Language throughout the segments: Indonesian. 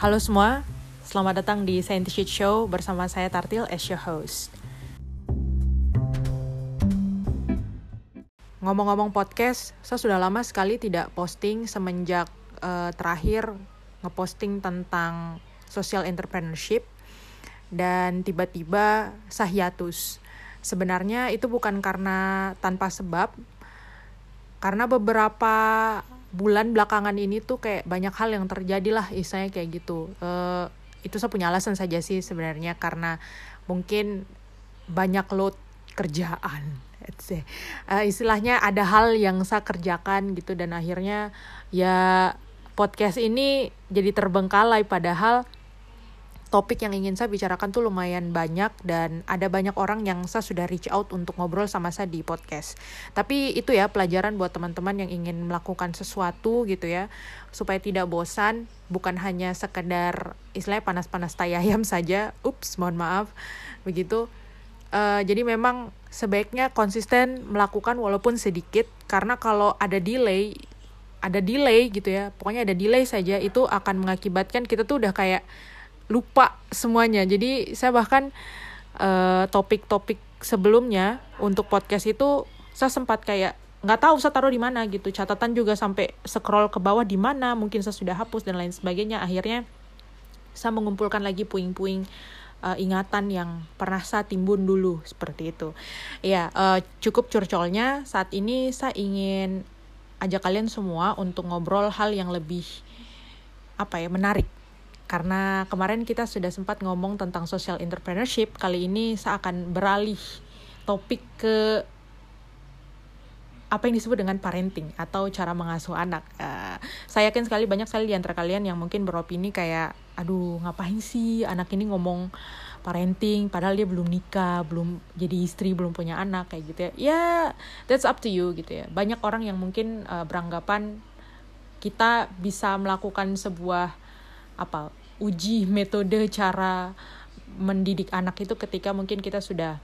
Halo semua, selamat datang di Scientific Show bersama saya Tartil as your host. Ngomong-ngomong podcast, saya sudah lama sekali tidak posting semenjak uh, terakhir ngeposting tentang social entrepreneurship dan tiba-tiba sahiatus. Sebenarnya itu bukan karena tanpa sebab, karena beberapa bulan belakangan ini tuh kayak banyak hal yang terjadi lah istilahnya kayak gitu. Uh, itu saya punya alasan saja sih sebenarnya karena mungkin banyak load kerjaan uh, istilahnya ada hal yang saya kerjakan gitu dan akhirnya ya podcast ini jadi terbengkalai padahal topik yang ingin saya bicarakan tuh lumayan banyak dan ada banyak orang yang saya sudah reach out untuk ngobrol sama saya di podcast. Tapi itu ya pelajaran buat teman-teman yang ingin melakukan sesuatu gitu ya supaya tidak bosan, bukan hanya sekedar istilahnya panas-panas tai ayam saja. Ups, mohon maaf. Begitu. Uh, jadi memang sebaiknya konsisten melakukan walaupun sedikit karena kalau ada delay ada delay gitu ya pokoknya ada delay saja itu akan mengakibatkan kita tuh udah kayak lupa semuanya. Jadi saya bahkan eh, topik-topik uh, sebelumnya untuk podcast itu saya sempat kayak nggak tahu saya taruh di mana gitu. Catatan juga sampai scroll ke bawah di mana mungkin saya sudah hapus dan lain sebagainya. Akhirnya saya mengumpulkan lagi puing-puing uh, ingatan yang pernah saya timbun dulu seperti itu. Ya uh, cukup curcolnya saat ini saya ingin ajak kalian semua untuk ngobrol hal yang lebih apa ya menarik karena kemarin kita sudah sempat ngomong tentang social entrepreneurship, kali ini saya akan beralih topik ke apa yang disebut dengan parenting atau cara mengasuh anak. Uh, saya yakin sekali banyak sekali di antara kalian yang mungkin beropini kayak, aduh ngapain sih anak ini ngomong parenting padahal dia belum nikah, belum jadi istri, belum punya anak kayak gitu ya. Ya, that's up to you gitu ya. Banyak orang yang mungkin uh, beranggapan kita bisa melakukan sebuah apa uji metode cara mendidik anak itu ketika mungkin kita sudah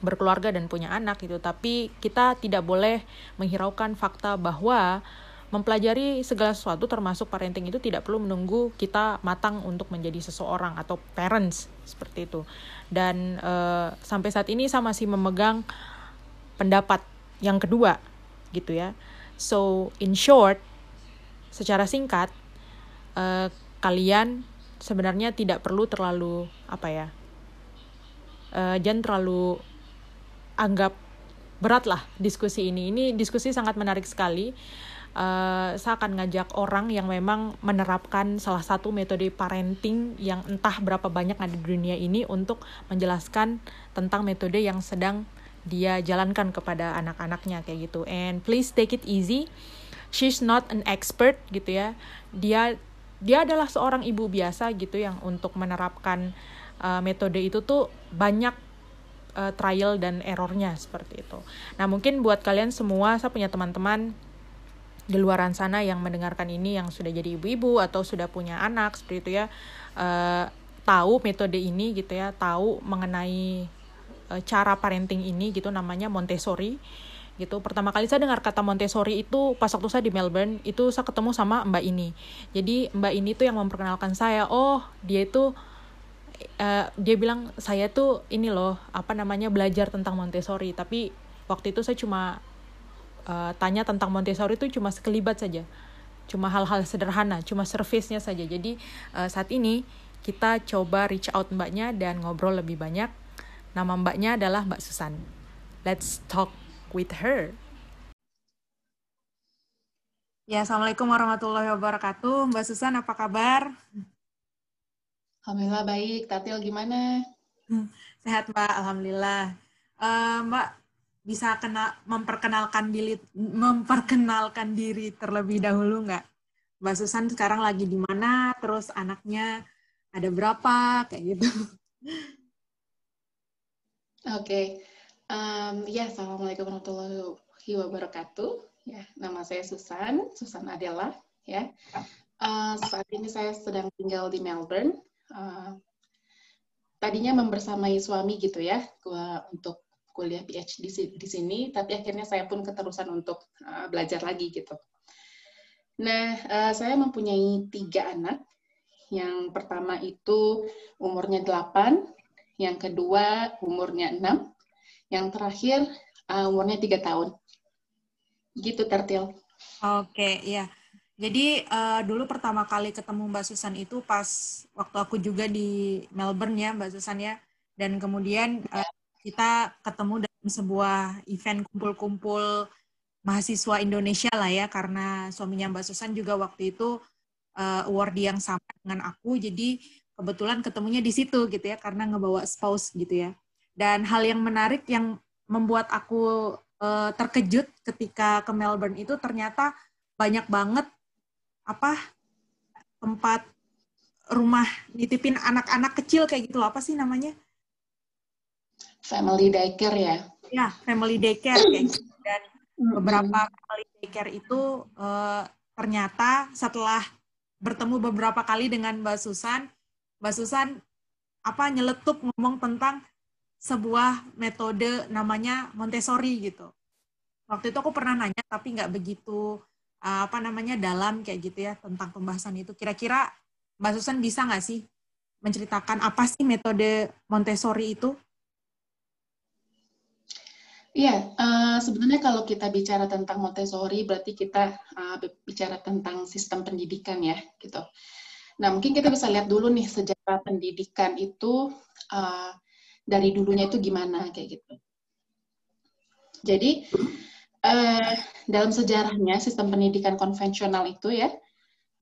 berkeluarga dan punya anak gitu. Tapi kita tidak boleh menghiraukan fakta bahwa mempelajari segala sesuatu termasuk parenting itu tidak perlu menunggu kita matang untuk menjadi seseorang atau parents seperti itu. Dan uh, sampai saat ini saya masih memegang pendapat yang kedua gitu ya. So in short secara singkat uh, kalian sebenarnya tidak perlu terlalu apa ya uh, jangan terlalu anggap berat lah diskusi ini. Ini diskusi sangat menarik sekali. Uh, saya akan ngajak orang yang memang menerapkan salah satu metode parenting yang entah berapa banyak ada di dunia ini untuk menjelaskan tentang metode yang sedang dia jalankan kepada anak-anaknya kayak gitu. And please take it easy. She's not an expert gitu ya. Dia dia adalah seorang ibu biasa gitu yang untuk menerapkan uh, metode itu tuh banyak uh, trial dan errornya seperti itu. Nah mungkin buat kalian semua, saya punya teman-teman di luaran sana yang mendengarkan ini yang sudah jadi ibu-ibu atau sudah punya anak seperti itu ya, uh, tahu metode ini gitu ya, tahu mengenai uh, cara parenting ini gitu namanya Montessori gitu. Pertama kali saya dengar kata Montessori itu pas waktu saya di Melbourne itu saya ketemu sama mbak ini. Jadi mbak ini tuh yang memperkenalkan saya. Oh dia itu uh, dia bilang saya tuh ini loh apa namanya belajar tentang Montessori. Tapi waktu itu saya cuma uh, tanya tentang Montessori itu cuma sekelibat saja. Cuma hal-hal sederhana cuma service-nya saja. Jadi uh, saat ini kita coba reach out mbaknya dan ngobrol lebih banyak. Nama mbaknya adalah Mbak Susan. Let's talk with her. Ya, Assalamualaikum warahmatullahi wabarakatuh. Mbak Susan, apa kabar? Alhamdulillah baik. Tatil gimana? Sehat, Mbak. Alhamdulillah. Uh, Mbak, bisa kena memperkenalkan diri memperkenalkan diri terlebih dahulu nggak? Mbak Susan sekarang lagi di mana? Terus anaknya ada berapa? Kayak gitu. Oke. Okay. Um, ya, Assalamualaikum warahmatullahi wabarakatuh. Ya, nama saya Susan, Susan Adela. Ya, uh, saat ini saya sedang tinggal di Melbourne. Uh, tadinya membersamai suami gitu ya, gua untuk kuliah PhD di, sini, tapi akhirnya saya pun keterusan untuk uh, belajar lagi gitu. Nah, uh, saya mempunyai tiga anak Yang pertama itu umurnya 8, yang kedua umurnya 6, yang terakhir uh, umurnya 3 tahun. Gitu Tertil. Oke, ya. Jadi uh, dulu pertama kali ketemu Mbak Susan itu pas waktu aku juga di Melbourne ya Mbak Susan ya. Dan kemudian uh, kita ketemu dalam sebuah event kumpul-kumpul mahasiswa Indonesia lah ya karena suaminya Mbak Susan juga waktu itu uh, award yang sama dengan aku jadi kebetulan ketemunya di situ gitu ya karena ngebawa spouse gitu ya dan hal yang menarik yang membuat aku uh, terkejut ketika ke Melbourne itu ternyata banyak banget apa tempat rumah nitipin anak-anak kecil kayak gitu apa sih namanya? Family daycare ya? Ya family daycare kayak gitu. Dan beberapa kali daycare itu uh, ternyata setelah bertemu beberapa kali dengan Mbak Susan, Mbak Susan apa nyeletuk ngomong tentang sebuah metode namanya Montessori gitu. Waktu itu aku pernah nanya tapi nggak begitu uh, apa namanya dalam kayak gitu ya tentang pembahasan itu. Kira-kira Mbak Susan bisa nggak sih menceritakan apa sih metode Montessori itu? Iya, uh, sebenarnya kalau kita bicara tentang Montessori, berarti kita uh, bicara tentang sistem pendidikan ya, gitu. Nah, mungkin kita bisa lihat dulu nih sejarah pendidikan itu uh, dari dulunya itu gimana kayak gitu. Jadi uh, dalam sejarahnya sistem pendidikan konvensional itu ya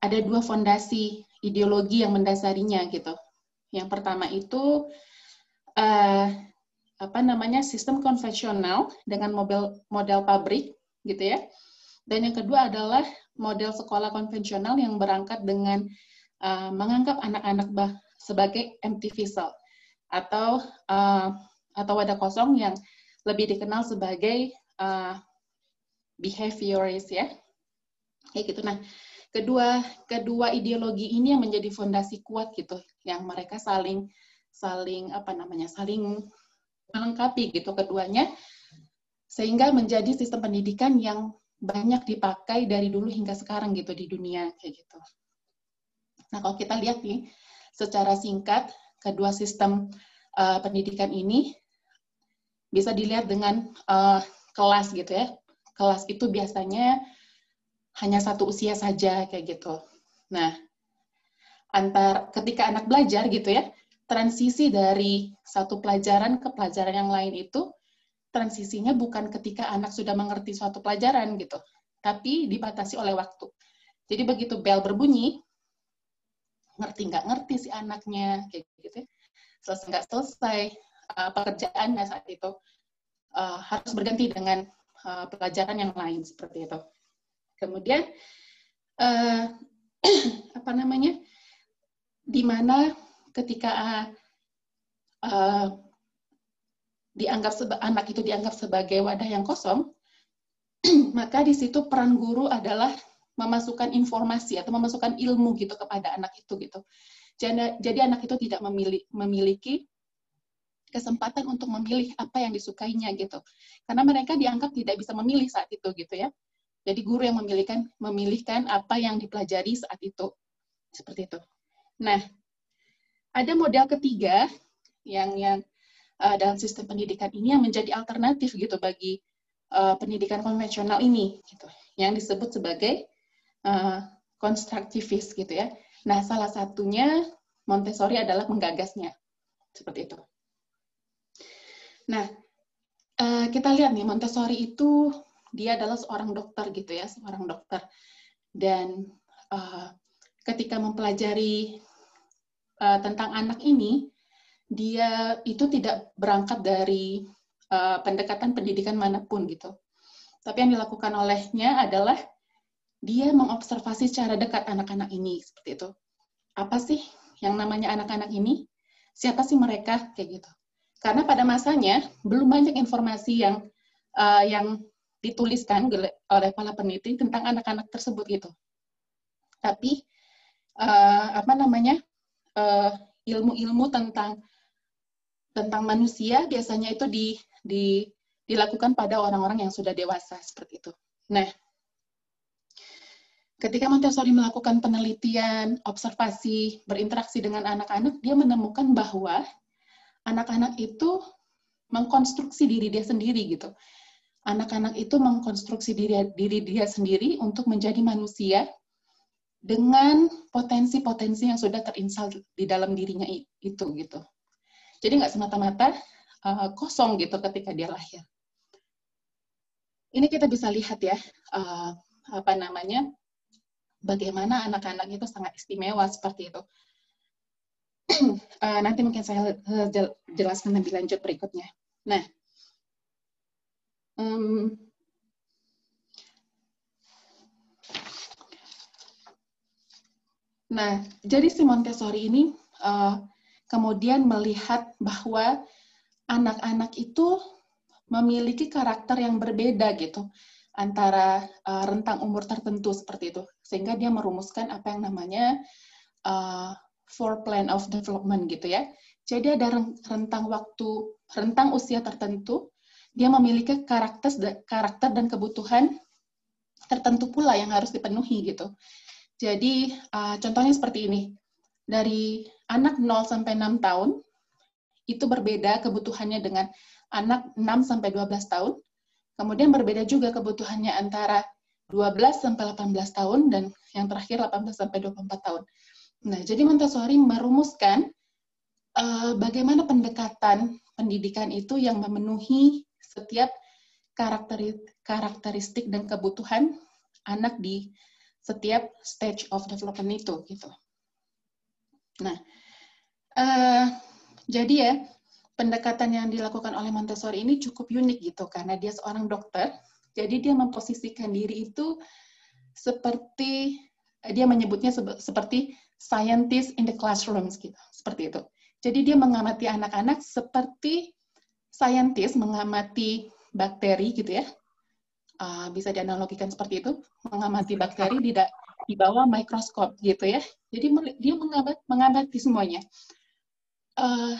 ada dua fondasi ideologi yang mendasarinya gitu. Yang pertama itu uh, apa namanya sistem konvensional dengan model model pabrik gitu ya. Dan yang kedua adalah model sekolah konvensional yang berangkat dengan uh, menganggap anak-anak sebagai empty vessel atau uh, atau wadah kosong yang lebih dikenal sebagai uh, behaviorist ya. Kayak gitu. Nah, kedua kedua ideologi ini yang menjadi fondasi kuat gitu, yang mereka saling saling apa namanya saling melengkapi gitu keduanya sehingga menjadi sistem pendidikan yang banyak dipakai dari dulu hingga sekarang gitu di dunia kayak gitu. Nah kalau kita lihat nih secara singkat kedua sistem uh, pendidikan ini bisa dilihat dengan uh, kelas gitu ya. Kelas itu biasanya hanya satu usia saja kayak gitu. Nah antar ketika anak belajar gitu ya transisi dari satu pelajaran ke pelajaran yang lain itu transisinya bukan ketika anak sudah mengerti suatu pelajaran gitu, tapi dibatasi oleh waktu. Jadi begitu bel berbunyi, ngerti nggak ngerti si anaknya kayak gitu, ya. selesai nggak selesai uh, pekerjaannya saat itu uh, harus berganti dengan uh, pelajaran yang lain seperti itu. Kemudian uh, apa namanya, di mana ketika uh, dianggap anak itu dianggap sebagai wadah yang kosong, maka di situ peran guru adalah memasukkan informasi atau memasukkan ilmu gitu kepada anak itu gitu. Jadi, jadi anak itu tidak memiliki, memiliki kesempatan untuk memilih apa yang disukainya gitu. Karena mereka dianggap tidak bisa memilih saat itu gitu ya. Jadi guru yang memilihkan memilihkan apa yang dipelajari saat itu. Seperti itu. Nah, ada model ketiga yang yang uh, dalam sistem pendidikan ini yang menjadi alternatif gitu bagi uh, pendidikan konvensional ini gitu yang disebut sebagai uh, gitu ya. Nah, salah satunya Montessori adalah menggagasnya. Seperti itu. Nah, uh, kita lihat nih Montessori itu dia adalah seorang dokter gitu ya, seorang dokter. Dan uh, ketika mempelajari uh, tentang anak ini, dia itu tidak berangkat dari pendekatan pendidikan mana pun gitu. Tapi yang dilakukan olehnya adalah dia mengobservasi secara dekat anak-anak ini seperti itu. Apa sih yang namanya anak-anak ini? Siapa sih mereka kayak gitu? Karena pada masanya belum banyak informasi yang uh, yang dituliskan oleh para peneliti tentang anak-anak tersebut gitu. Tapi uh, apa namanya uh, ilmu-ilmu tentang tentang manusia biasanya itu di, di, dilakukan pada orang-orang yang sudah dewasa seperti itu. Nah, ketika Montessori melakukan penelitian, observasi, berinteraksi dengan anak-anak, dia menemukan bahwa anak-anak itu mengkonstruksi diri dia sendiri gitu. Anak-anak itu mengkonstruksi diri, diri dia sendiri untuk menjadi manusia dengan potensi-potensi yang sudah terinstal di dalam dirinya itu gitu. Jadi nggak semata-mata uh, kosong gitu ketika dia lahir. Ini kita bisa lihat ya uh, apa namanya bagaimana anak-anak itu sangat istimewa seperti itu. uh, nanti mungkin saya jelaskan lebih lanjut berikutnya. Nah, um, Nah, jadi si Montessori ini uh, kemudian melihat bahwa anak-anak itu memiliki karakter yang berbeda gitu antara uh, rentang umur tertentu seperti itu, sehingga dia merumuskan apa yang namanya uh, four plan of development gitu ya. Jadi ada rentang waktu, rentang usia tertentu, dia memiliki karakter karakter dan kebutuhan tertentu pula yang harus dipenuhi gitu. Jadi uh, contohnya seperti ini. Dari anak 0 sampai 6 tahun itu berbeda kebutuhannya dengan anak 6 sampai 12 tahun. Kemudian berbeda juga kebutuhannya antara 12 sampai 18 tahun dan yang terakhir 18 sampai 24 tahun. Nah, jadi Montessori merumuskan uh, bagaimana pendekatan pendidikan itu yang memenuhi setiap karakteristik dan kebutuhan anak di setiap stage of development itu gitu. Nah, uh, jadi ya pendekatan yang dilakukan oleh Montessori ini cukup unik gitu karena dia seorang dokter, jadi dia memposisikan diri itu seperti dia menyebutnya seperti scientist in the classrooms gitu, seperti itu. Jadi dia mengamati anak-anak seperti scientist mengamati bakteri gitu ya, uh, bisa dianalogikan seperti itu, mengamati bakteri di, di bawah mikroskop gitu ya. Jadi dia mengamati, mengamati semuanya. Uh,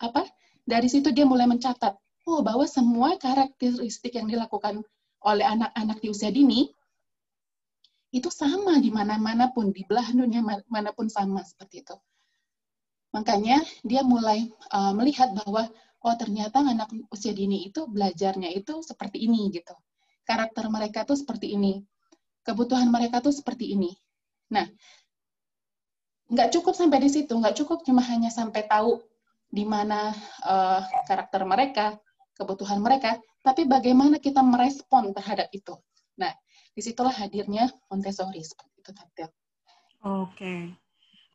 apa? Dari situ dia mulai mencatat, oh bahwa semua karakteristik yang dilakukan oleh anak-anak di usia dini itu sama di mana-mana pun, di belahan dunia mana pun sama seperti itu. Makanya dia mulai uh, melihat bahwa oh ternyata anak usia dini itu belajarnya itu seperti ini gitu karakter mereka tuh seperti ini, kebutuhan mereka tuh seperti ini. Nah, nggak cukup sampai di situ, nggak cukup cuma hanya sampai tahu di mana uh, karakter mereka, kebutuhan mereka, tapi bagaimana kita merespon terhadap itu. Nah, di situlah hadirnya Montessori seperti itu, Tante. Oke,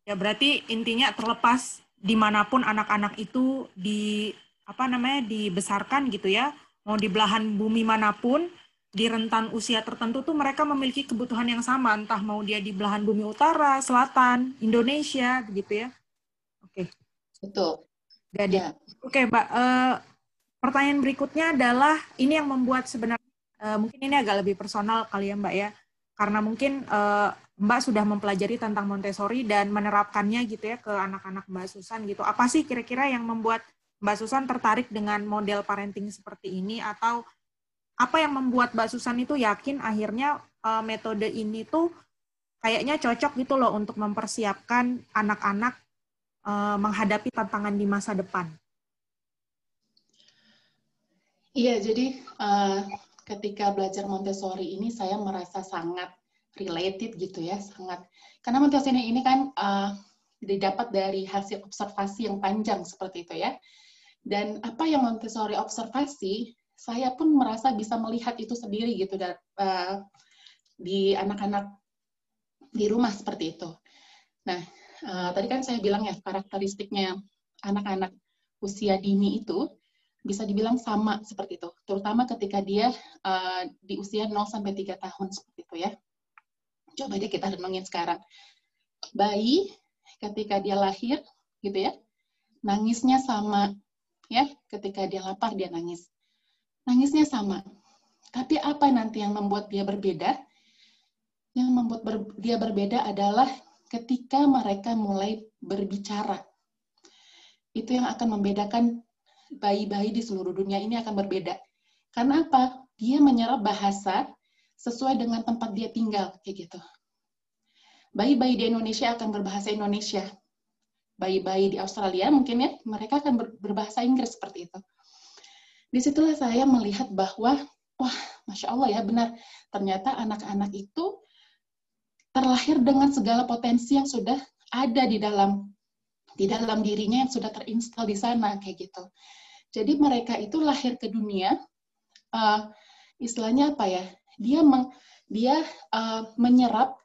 ya berarti intinya terlepas di mana pun anak-anak itu di apa namanya dibesarkan gitu ya, mau di belahan bumi mana pun, di rentan usia tertentu tuh mereka memiliki kebutuhan yang sama, entah mau dia di belahan bumi utara, selatan, Indonesia, begitu ya. Oke. Betul. Jadi, ya. oke, Mbak. Uh, pertanyaan berikutnya adalah ini yang membuat sebenarnya uh, mungkin ini agak lebih personal kali ya, Mbak ya, karena mungkin uh, Mbak sudah mempelajari tentang Montessori dan menerapkannya gitu ya ke anak-anak Mbak Susan gitu. Apa sih kira-kira yang membuat Mbak Susan tertarik dengan model parenting seperti ini atau apa yang membuat Mbak Susan itu yakin akhirnya uh, metode ini tuh kayaknya cocok gitu loh untuk mempersiapkan anak-anak uh, menghadapi tantangan di masa depan. Iya, jadi uh, ketika belajar Montessori ini saya merasa sangat related gitu ya, sangat karena Montessori ini kan uh, didapat dari hasil observasi yang panjang seperti itu ya. Dan apa yang Montessori observasi saya pun merasa bisa melihat itu sendiri gitu dan uh, di anak-anak di rumah seperti itu. Nah, uh, tadi kan saya bilang ya karakteristiknya anak-anak usia dini itu bisa dibilang sama seperti itu, terutama ketika dia uh, di usia 0 sampai 3 tahun seperti itu ya. Coba deh kita renungin sekarang. Bayi ketika dia lahir gitu ya, nangisnya sama ya, ketika dia lapar dia nangis nangisnya sama. Tapi apa nanti yang membuat dia berbeda? Yang membuat ber, dia berbeda adalah ketika mereka mulai berbicara. Itu yang akan membedakan bayi-bayi di seluruh dunia ini akan berbeda. Karena apa? Dia menyerap bahasa sesuai dengan tempat dia tinggal, kayak gitu. bayi-bayi di Indonesia akan berbahasa Indonesia. Bayi-bayi di Australia mungkin ya, mereka akan berbahasa Inggris seperti itu. Di situlah saya melihat bahwa, wah, Masya Allah ya, benar. Ternyata anak-anak itu terlahir dengan segala potensi yang sudah ada di dalam di dalam dirinya yang sudah terinstal di sana kayak gitu. Jadi mereka itu lahir ke dunia, uh, istilahnya apa ya? Dia meng, dia uh, menyerap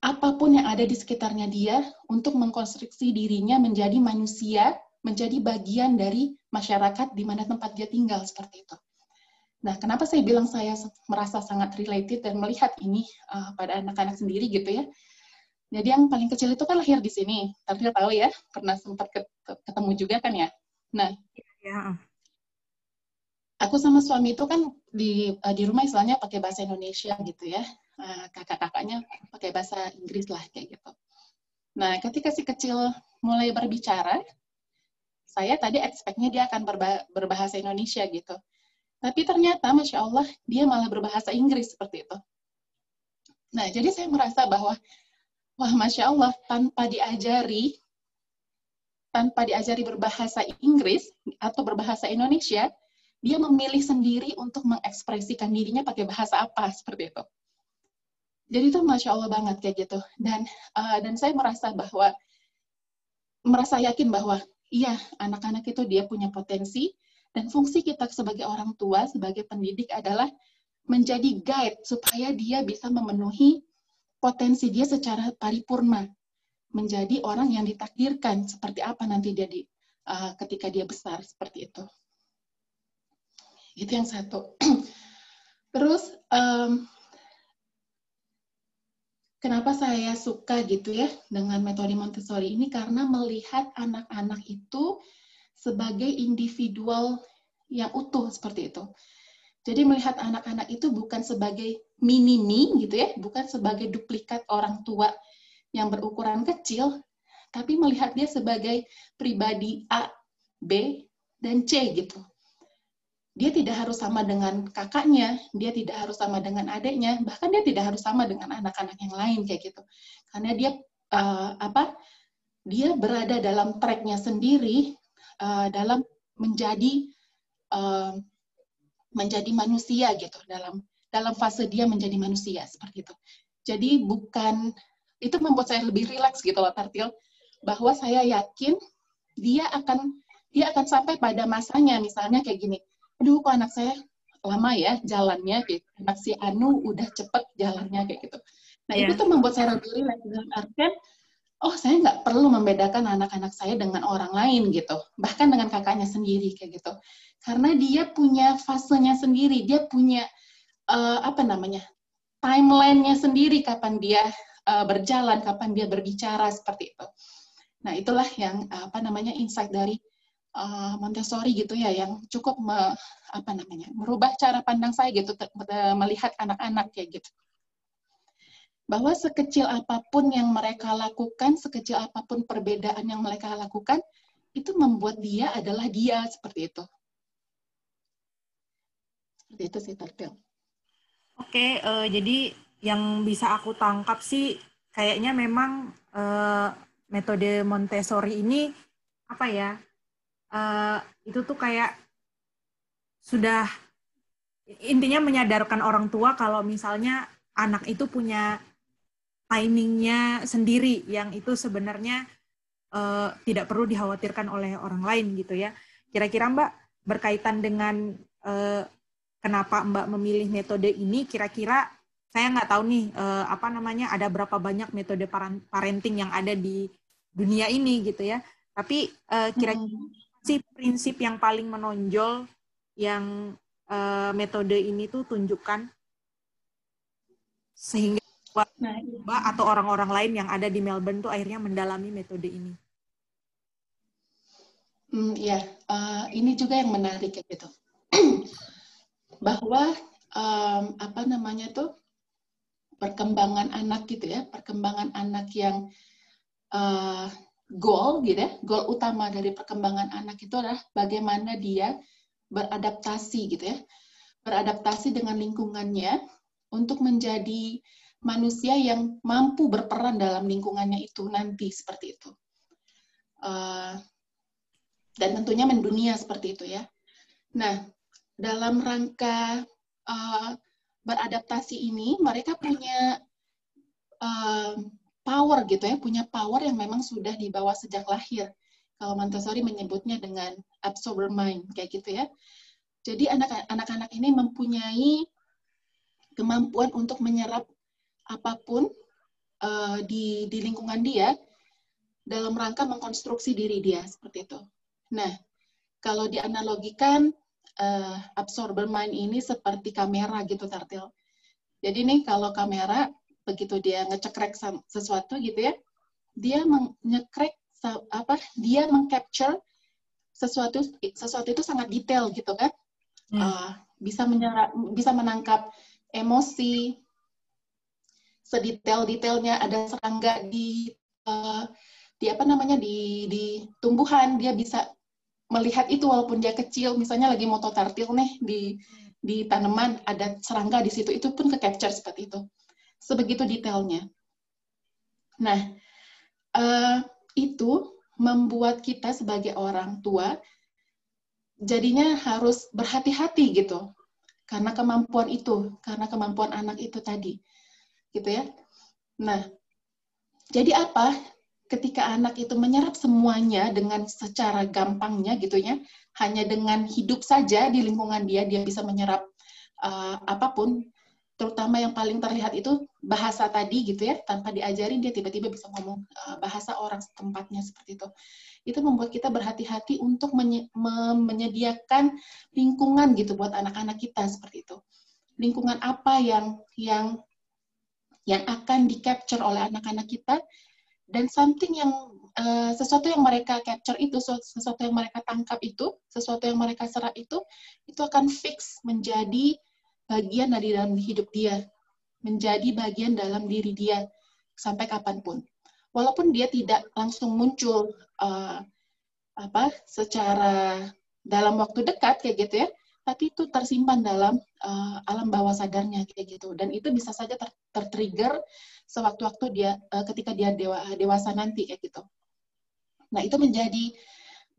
apa pun yang ada di sekitarnya dia untuk mengkonstruksi dirinya menjadi manusia, menjadi bagian dari masyarakat di mana tempat dia tinggal seperti itu. Nah, kenapa saya bilang saya merasa sangat related dan melihat ini uh, pada anak-anak sendiri gitu ya? Jadi yang paling kecil itu kan lahir di sini. Tapi tahu ya, pernah sempat ketemu juga kan ya. Nah, ya. aku sama suami itu kan di uh, di rumah istilahnya pakai bahasa Indonesia gitu ya. Uh, kakak-kakaknya pakai bahasa Inggris lah kayak gitu. Nah, ketika si kecil mulai berbicara, saya tadi expect-nya dia akan berbahasa Indonesia gitu. Tapi ternyata, Masya Allah, dia malah berbahasa Inggris seperti itu. Nah, jadi saya merasa bahwa, wah Masya Allah, tanpa diajari, tanpa diajari berbahasa Inggris atau berbahasa Indonesia, dia memilih sendiri untuk mengekspresikan dirinya pakai bahasa apa, seperti itu. Jadi itu Masya Allah banget kayak gitu. Dan uh, dan saya merasa bahwa, merasa yakin bahwa, iya, anak-anak itu dia punya potensi, dan fungsi kita sebagai orang tua, sebagai pendidik adalah menjadi guide supaya dia bisa memenuhi potensi dia secara paripurna. Menjadi orang yang ditakdirkan seperti apa nanti dia di, uh, ketika dia besar seperti itu. Itu yang satu. Terus um, kenapa saya suka gitu ya dengan metode Montessori ini karena melihat anak-anak itu sebagai individual yang utuh seperti itu. Jadi melihat anak-anak itu bukan sebagai mini-me gitu ya, bukan sebagai duplikat orang tua yang berukuran kecil, tapi melihat dia sebagai pribadi A, B, dan C gitu. Dia tidak harus sama dengan kakaknya, dia tidak harus sama dengan adiknya, bahkan dia tidak harus sama dengan anak-anak yang lain kayak gitu. Karena dia uh, apa? Dia berada dalam tracknya sendiri uh, dalam menjadi uh, menjadi manusia gitu dalam dalam fase dia menjadi manusia seperti itu. Jadi bukan itu membuat saya lebih rileks gitu loh Tartil bahwa saya yakin dia akan dia akan sampai pada masanya misalnya kayak gini. Aduh kok anak saya lama ya jalannya kayak anak si Anu udah cepet jalannya kayak gitu. Nah yeah. itu tuh membuat saya lebih rileks dalam artian oh saya nggak perlu membedakan anak-anak saya dengan orang lain gitu, bahkan dengan kakaknya sendiri kayak gitu, karena dia punya fasenya sendiri, dia punya uh, apa namanya timelinenya sendiri kapan dia uh, berjalan, kapan dia berbicara seperti itu. Nah itulah yang apa namanya insight dari uh, Montessori gitu ya, yang cukup me, apa namanya merubah cara pandang saya gitu melihat anak-anak kayak gitu bahwa sekecil apa pun yang mereka lakukan, sekecil apa pun perbedaan yang mereka lakukan, itu membuat dia adalah dia seperti itu. Seperti itu sih Tartil. Oke, uh, jadi yang bisa aku tangkap sih kayaknya memang uh, metode Montessori ini apa ya? Uh, itu tuh kayak sudah intinya menyadarkan orang tua kalau misalnya anak itu punya timingnya sendiri yang itu sebenarnya uh, tidak perlu dikhawatirkan oleh orang lain gitu ya. Kira-kira Mbak berkaitan dengan uh, kenapa Mbak memilih metode ini, kira-kira saya nggak tahu nih uh, apa namanya ada berapa banyak metode parenting yang ada di dunia ini gitu ya. Tapi uh, kira-kira hmm. sih prinsip yang paling menonjol yang uh, metode ini tuh tunjukkan sehingga Mbak atau orang-orang lain yang ada di Melbourne tuh akhirnya mendalami metode ini? Hmm, ya, uh, ini juga yang menarik ya gitu. Bahwa um, apa namanya tuh perkembangan anak gitu ya, perkembangan anak yang uh, goal gitu ya, goal utama dari perkembangan anak itu adalah bagaimana dia beradaptasi gitu ya, beradaptasi dengan lingkungannya untuk menjadi manusia yang mampu berperan dalam lingkungannya itu nanti seperti itu. Uh, dan tentunya mendunia seperti itu ya. Nah, dalam rangka uh, beradaptasi ini, mereka punya uh, power gitu ya, punya power yang memang sudah dibawa sejak lahir. Kalau Montessori menyebutnya dengan absorber mind, kayak gitu ya. Jadi anak-anak ini mempunyai kemampuan untuk menyerap apa pun uh, di, di lingkungan dia dalam rangka mengkonstruksi diri dia seperti itu. Nah, kalau dianalogikan uh, absorber mind ini seperti kamera gitu Tartil. Jadi nih kalau kamera begitu dia ngecekrek sesuatu gitu ya, dia menyekrek apa? Dia mengcapture sesuatu sesuatu itu sangat detail gitu kan. Hmm. Uh, bisa menyerap, bisa menangkap emosi sedetail-detailnya ada serangga di uh, di apa namanya di di tumbuhan dia bisa melihat itu walaupun dia kecil, misalnya lagi moto tartil nih di di tanaman ada serangga di situ, itu pun ke capture seperti itu. Sebegitu detailnya. Nah, uh, itu membuat kita sebagai orang tua jadinya harus berhati-hati gitu karena kemampuan itu, karena kemampuan anak itu tadi. Gitu ya. Nah, jadi apa? ketika anak itu menyerap semuanya dengan secara gampangnya gitu ya, hanya dengan hidup saja di lingkungan dia dia bisa menyerap uh, apa pun, terutama yang paling terlihat itu bahasa tadi gitu ya, tanpa diajarin dia tiba-tiba bisa ngomong uh, bahasa orang tempatnya seperti itu. Itu membuat kita berhati-hati untuk menye menyediakan lingkungan gitu buat anak-anak kita seperti itu. Lingkungan apa yang yang yang akan di capture oleh anak-anak kita. Dan something yang uh, sesuatu yang mereka capture itu sesuatu yang mereka tangkap itu sesuatu yang mereka serap itu itu akan fix menjadi bagian dari dalam hidup dia. Menjadi bagian dalam diri dia sampai kapan pun. Walaupun dia tidak langsung muncul uh, apa secara dalam waktu dekat kayak gitu ya tapi itu tersimpan dalam uh, alam bawah sadarnya kayak gitu dan itu bisa saja ter tertrigger sewaktu-waktu dia uh, ketika dia dewa dewasa nanti kayak gitu. Nah, itu menjadi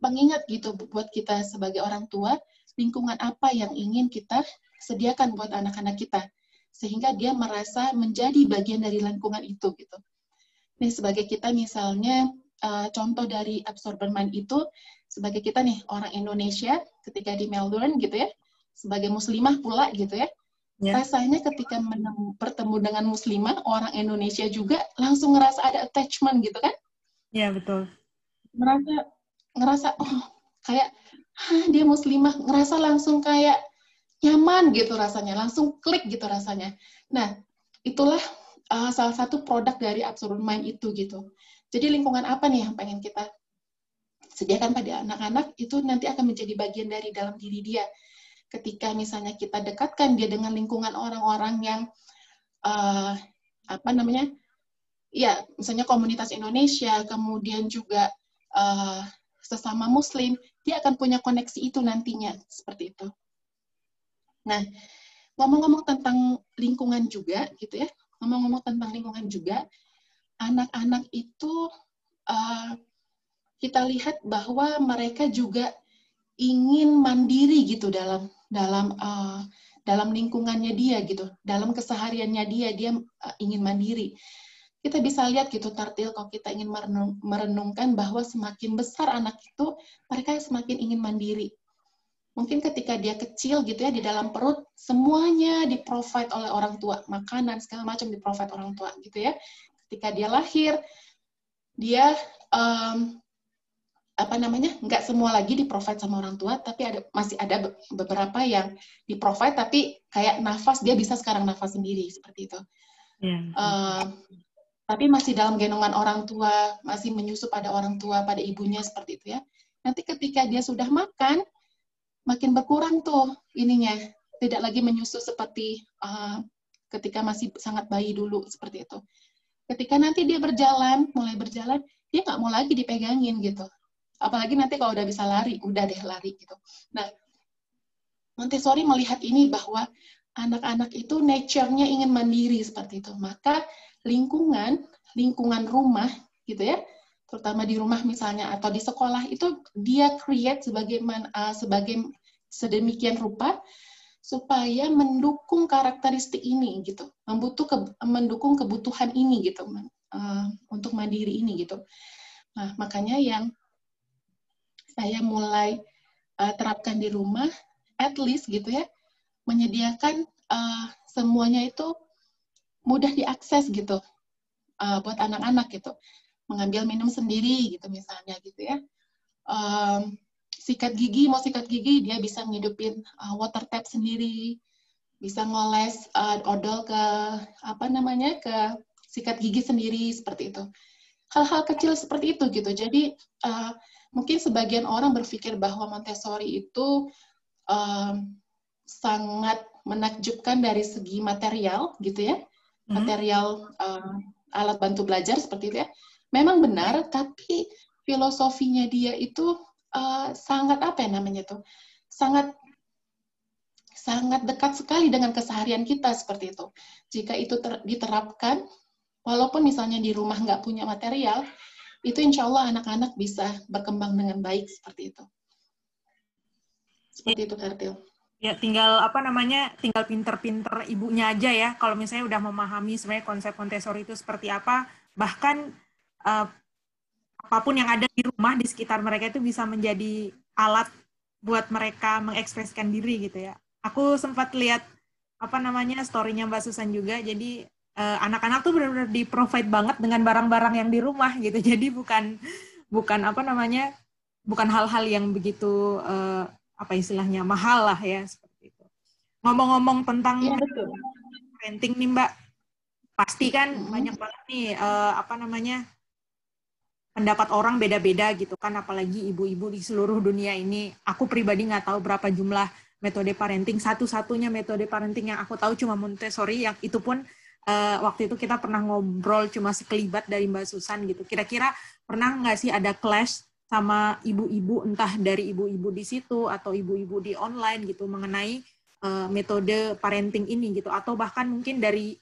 pengingat gitu buat kita sebagai orang tua, lingkungan apa yang ingin kita sediakan buat anak-anak kita sehingga dia merasa menjadi bagian dari lingkungan itu gitu. Nih sebagai kita misalnya uh, contoh dari absorber mind itu sebagai kita nih orang Indonesia ketika di Melbourne gitu ya sebagai muslimah pula gitu ya. Yeah. rasanya ketika menemu, bertemu dengan muslimah orang Indonesia juga langsung ngerasa ada attachment gitu kan? Iya yeah, betul. Ngerasa ngerasa oh kayak Hah, dia muslimah. Ngerasa langsung kayak nyaman gitu rasanya langsung klik gitu rasanya. Nah itulah uh, salah satu produk dari Absolute Mind itu gitu. Jadi lingkungan apa nih yang pengen kita sediakan pada anak-anak? Itu nanti akan menjadi bagian dari dalam diri dia. Ketika misalnya kita dekatkan dia dengan lingkungan orang-orang yang uh, apa namanya, ya misalnya komunitas Indonesia, kemudian juga uh, sesama Muslim, dia akan punya koneksi itu nantinya seperti itu. Nah, ngomong-ngomong tentang lingkungan juga, gitu ya, ngomong-ngomong tentang lingkungan juga, anak-anak itu uh, kita lihat bahwa mereka juga ingin mandiri gitu dalam dalam uh, dalam lingkungannya dia gitu, dalam kesehariannya dia dia uh, ingin mandiri. Kita bisa lihat gitu tartil kalau kita ingin merenung, merenungkan bahwa semakin besar anak itu mereka semakin ingin mandiri. Mungkin ketika dia kecil gitu ya di dalam perut semuanya di provide oleh orang tua, makanan segala macam di provide orang tua gitu ya ketika dia lahir dia um, apa namanya nggak semua lagi di provide sama orang tua tapi ada masih ada beberapa yang di provide tapi kayak nafas dia bisa sekarang nafas sendiri seperti itu yeah. Ya. uh, tapi masih dalam gendongan orang tua masih menyusup pada orang tua pada ibunya seperti itu ya nanti ketika dia sudah makan makin berkurang tuh ininya tidak lagi menyusu seperti uh, ketika masih sangat bayi dulu seperti itu ketika nanti dia berjalan, mulai berjalan, dia nggak mau lagi dipegangin gitu. Apalagi nanti kalau udah bisa lari, udah deh lari gitu. Nah, Montessori melihat ini bahwa anak-anak itu nature-nya ingin mandiri seperti itu. Maka lingkungan, lingkungan rumah gitu ya, terutama di rumah misalnya atau di sekolah itu dia create sebagai uh, sebagai sedemikian rupa supaya mendukung karakteristik ini gitu, membutuh ke, mendukung kebutuhan ini gitu uh, untuk mandiri ini gitu. Nah makanya yang saya mulai uh, terapkan di rumah, at least gitu ya, menyediakan uh, semuanya itu mudah diakses gitu uh, buat anak-anak gitu, mengambil minum sendiri gitu misalnya gitu ya. Um, sikat gigi mau sikat gigi dia bisa ngidupin uh, water tap sendiri bisa ngoles uh, odol ke apa namanya ke sikat gigi sendiri seperti itu. Hal-hal kecil seperti itu gitu. Jadi uh, mungkin sebagian orang berpikir bahwa Montessori itu um, sangat menakjubkan dari segi material gitu ya hmm. material uh, alat bantu belajar seperti itu ya memang benar tapi filosofinya dia itu uh, sangat apa ya namanya tuh sangat sangat dekat sekali dengan keseharian kita seperti itu. Jika itu ter, diterapkan, walaupun misalnya di rumah nggak punya material, itu insya Allah anak-anak bisa berkembang dengan baik seperti itu. Seperti itu, Kartil. Ya, tinggal apa namanya, tinggal pinter-pinter ibunya aja ya. Kalau misalnya udah memahami sebenarnya konsep Montessori itu seperti apa, bahkan uh, apa pun yang ada di rumah di sekitar mereka itu bisa menjadi alat buat mereka mengekspresikan diri gitu ya. Aku sempat lihat apa namanya storynya Mbak Susan juga. Jadi eh, anak-anak tuh benar-benar di provide banget dengan barang-barang yang di rumah gitu. Jadi bukan bukan apa namanya bukan hal-hal yang begitu uh, apa istilahnya mahal lah ya seperti itu. Ngomong-ngomong tentang ya, betul. parenting nih Mbak, pasti kan hmm. banyak banget nih uh, apa namanya pendapat orang beda-beda gitu kan apalagi ibu-ibu di seluruh dunia ini aku pribadi nggak tahu berapa jumlah metode parenting satu-satunya metode parenting yang aku tahu cuma Montessori yang itu pun uh, waktu itu kita pernah ngobrol cuma sekelibat dari Mbak Susan gitu kira-kira pernah nggak sih ada clash sama ibu-ibu entah dari ibu-ibu di situ atau ibu-ibu di online gitu mengenai uh, metode parenting ini gitu atau bahkan mungkin dari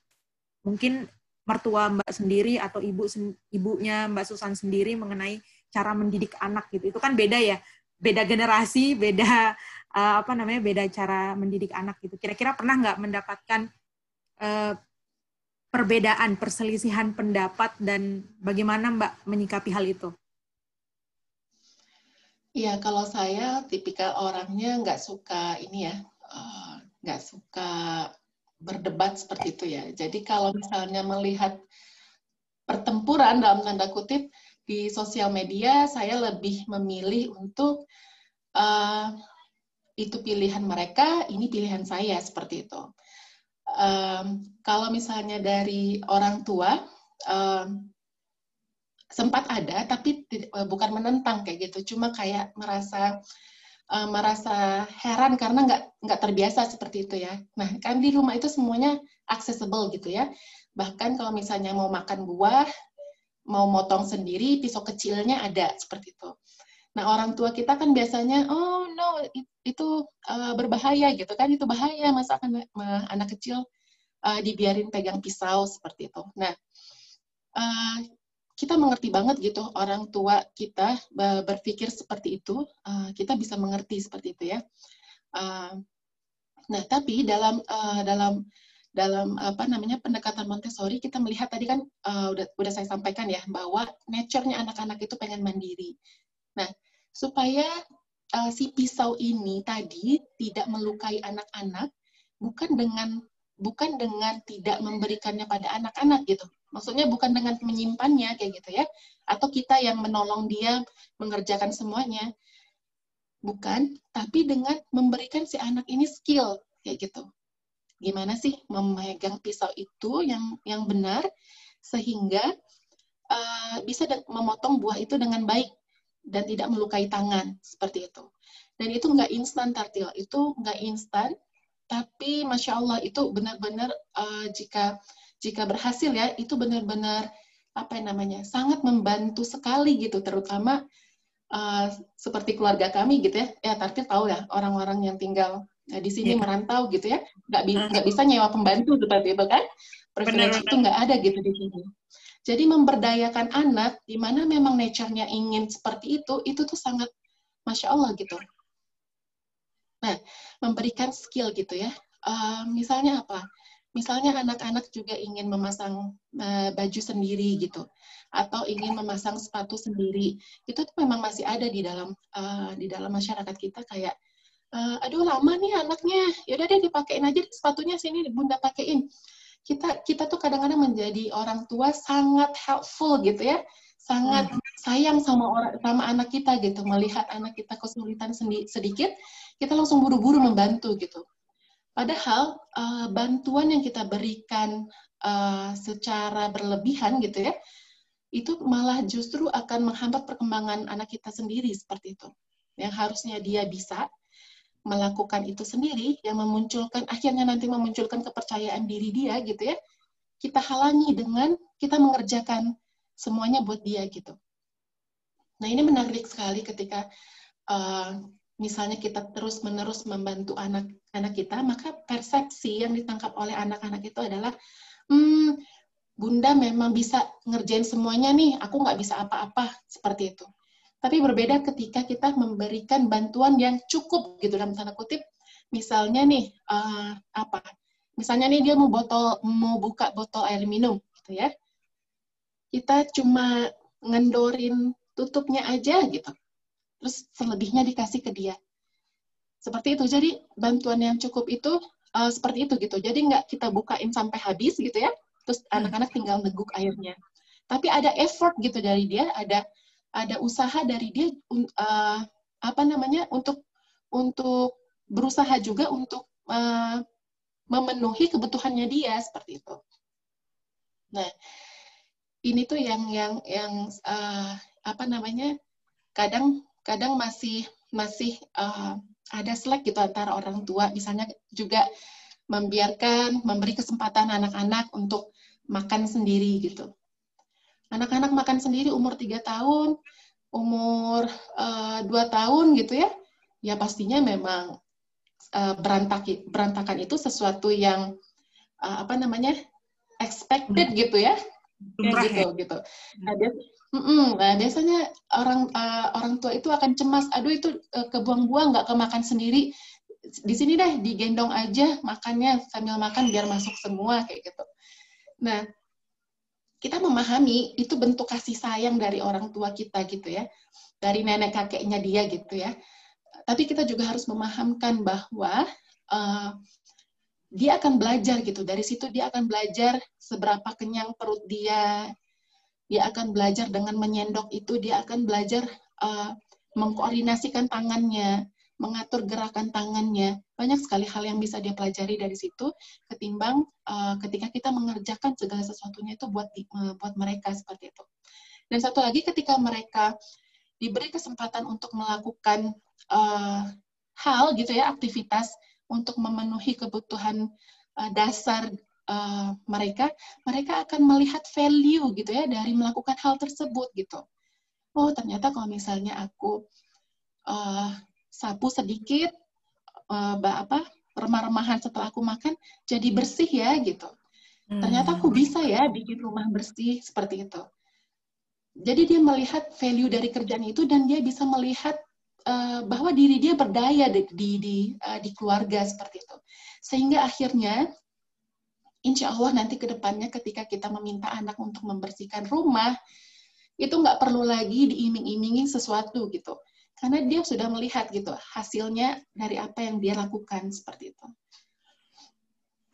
mungkin mertua Mbak sendiri atau ibu ibunya Mbak Susan sendiri mengenai cara mendidik anak gitu. Itu kan beda ya, beda generasi, beda uh, apa namanya, beda cara mendidik anak gitu. Kira-kira pernah nggak mendapatkan uh, perbedaan, perselisihan pendapat dan bagaimana Mbak menyikapi hal itu? Iya, kalau saya tipikal orangnya nggak suka ini ya, eh, nggak suka berdebat seperti itu ya. Jadi kalau misalnya melihat pertempuran dalam tanda kutip di sosial media, saya lebih memilih untuk uh, itu pilihan mereka, ini pilihan saya seperti itu. Um, kalau misalnya dari orang tua, um, sempat ada, tapi bukan menentang kayak gitu, cuma kayak merasa uh, merasa heran karena nggak nggak terbiasa seperti itu ya. Nah kan di rumah itu semuanya accessible gitu ya. Bahkan kalau misalnya mau makan buah, mau motong sendiri, pisau kecilnya ada seperti itu. Nah orang tua kita kan biasanya, oh no itu uh, berbahaya gitu kan, itu bahaya masa akan anak kecil uh, dibiarin pegang pisau seperti itu. Nah uh, kita mengerti banget gitu orang tua kita berpikir seperti itu uh, kita bisa mengerti seperti itu ya uh, nah tapi dalam uh, dalam dalam apa namanya pendekatan Montessori kita melihat tadi kan uh, udah udah saya sampaikan ya bahwa nature-nya anak-anak itu pengen mandiri nah supaya uh, si pisau ini tadi tidak melukai anak-anak bukan dengan bukan dengan tidak memberikannya pada anak-anak gitu Maksudnya bukan dengan menyimpannya kayak gitu ya, atau kita yang menolong dia mengerjakan semuanya. Bukan, tapi dengan memberikan si anak ini skill kayak gitu. Gimana sih memegang pisau itu yang yang benar sehingga uh, bisa memotong buah itu dengan baik dan tidak melukai tangan seperti itu. Dan itu nggak instan tartil, itu nggak instan, tapi masya Allah itu benar-benar uh, jika jika berhasil ya itu benar-benar apa yang namanya sangat membantu sekali gitu terutama uh, seperti keluarga kami gitu ya. Ya Tartil tahu ya orang-orang yang tinggal nah, di sini yeah. merantau gitu ya nggak bi nggak bisa nyewa pembantu seperti itu kan. Privilege itu nggak ada gitu di sini jadi memberdayakan anak di mana memang nature-nya ingin seperti itu itu tuh sangat masya Allah gitu. Nah memberikan skill gitu ya. Uh, misalnya apa? Misalnya anak-anak juga ingin memasang uh, baju sendiri gitu atau ingin memasang sepatu sendiri. Itu tuh memang masih ada di dalam uh, di dalam masyarakat kita kayak uh, aduh lama nih anaknya. Yaudah deh dipakein aja sepatunya sini bunda pakein kita kita tuh kadang-kadang menjadi orang tua sangat helpful gitu ya sangat hmm. sayang sama orang sama anak kita gitu melihat anak kita kesulitan sedikit kita langsung buru-buru membantu gitu Padahal uh, bantuan yang kita berikan uh, secara berlebihan gitu ya, itu malah justru akan menghambat perkembangan anak kita sendiri seperti itu. Yang harusnya dia bisa melakukan itu sendiri, yang memunculkan akhirnya nanti memunculkan kepercayaan diri dia gitu ya, kita halangi dengan kita mengerjakan semuanya buat dia gitu. Nah ini menarik sekali ketika uh, misalnya kita terus-menerus membantu anak-anak kita, maka persepsi yang ditangkap oleh anak-anak itu adalah, hmm, Bunda memang bisa ngerjain semuanya nih, aku nggak bisa apa-apa, seperti itu. Tapi berbeda ketika kita memberikan bantuan yang cukup, gitu, dalam tanda kutip, misalnya nih, uh, apa, misalnya nih dia mau botol, mau buka botol air minum, gitu ya, kita cuma ngendorin tutupnya aja, gitu terus selebihnya dikasih ke dia. Seperti itu. Jadi bantuan yang cukup itu uh, seperti itu gitu. Jadi nggak kita bukain sampai habis gitu ya. Terus hmm. anak-anak tinggal neguk airnya. Tapi ada effort gitu dari dia, ada ada usaha dari dia uh, apa namanya untuk untuk berusaha juga untuk uh, memenuhi kebutuhannya dia seperti itu. Nah, ini tuh yang yang yang uh, apa namanya kadang kadang masih masih uh, ada slack gitu antara orang tua misalnya juga membiarkan memberi kesempatan anak-anak untuk makan sendiri gitu anak-anak makan sendiri umur tiga tahun umur uh, tahun gitu ya ya pastinya memang uh, berantaki, berantakan itu sesuatu yang uh, apa namanya expected hmm. gitu ya gitu ya. gitu nah, Mm-mm. Nah, biasanya orang uh, orang tua itu akan cemas, aduh itu uh, kebuang-buang nggak kemakan sendiri. Di sini deh digendong aja makannya sambil makan biar masuk semua kayak gitu. Nah, kita memahami itu bentuk kasih sayang dari orang tua kita gitu ya, dari nenek kakeknya dia gitu ya. Tapi kita juga harus memahamkan bahwa uh, dia akan belajar gitu. Dari situ dia akan belajar seberapa kenyang perut dia, dia akan belajar dengan menyendok itu, dia akan belajar uh, mengkoordinasikan tangannya, mengatur gerakan tangannya. Banyak sekali hal yang bisa dia pelajari dari situ, ketimbang uh, ketika kita mengerjakan segala sesuatunya itu buat uh, buat mereka seperti itu. Dan satu lagi, ketika mereka diberi kesempatan untuk melakukan uh, hal gitu ya, aktivitas untuk memenuhi kebutuhan uh, dasar uh, mereka, mereka akan melihat value gitu ya dari melakukan hal tersebut gitu. Oh ternyata kalau misalnya aku uh, sapu sedikit, uh, apa remah-remahan setelah aku makan jadi bersih ya gitu. Hmm. Ternyata aku bisa ya bikin rumah bersih seperti itu. Jadi dia melihat value dari kerjaan itu dan dia bisa melihat uh, bahwa diri dia berdaya di di di, uh, di keluarga seperti itu. Sehingga akhirnya insya Allah nanti ke depannya ketika kita meminta anak untuk membersihkan rumah, itu nggak perlu lagi diiming-imingi sesuatu gitu. Karena dia sudah melihat gitu hasilnya dari apa yang dia lakukan seperti itu.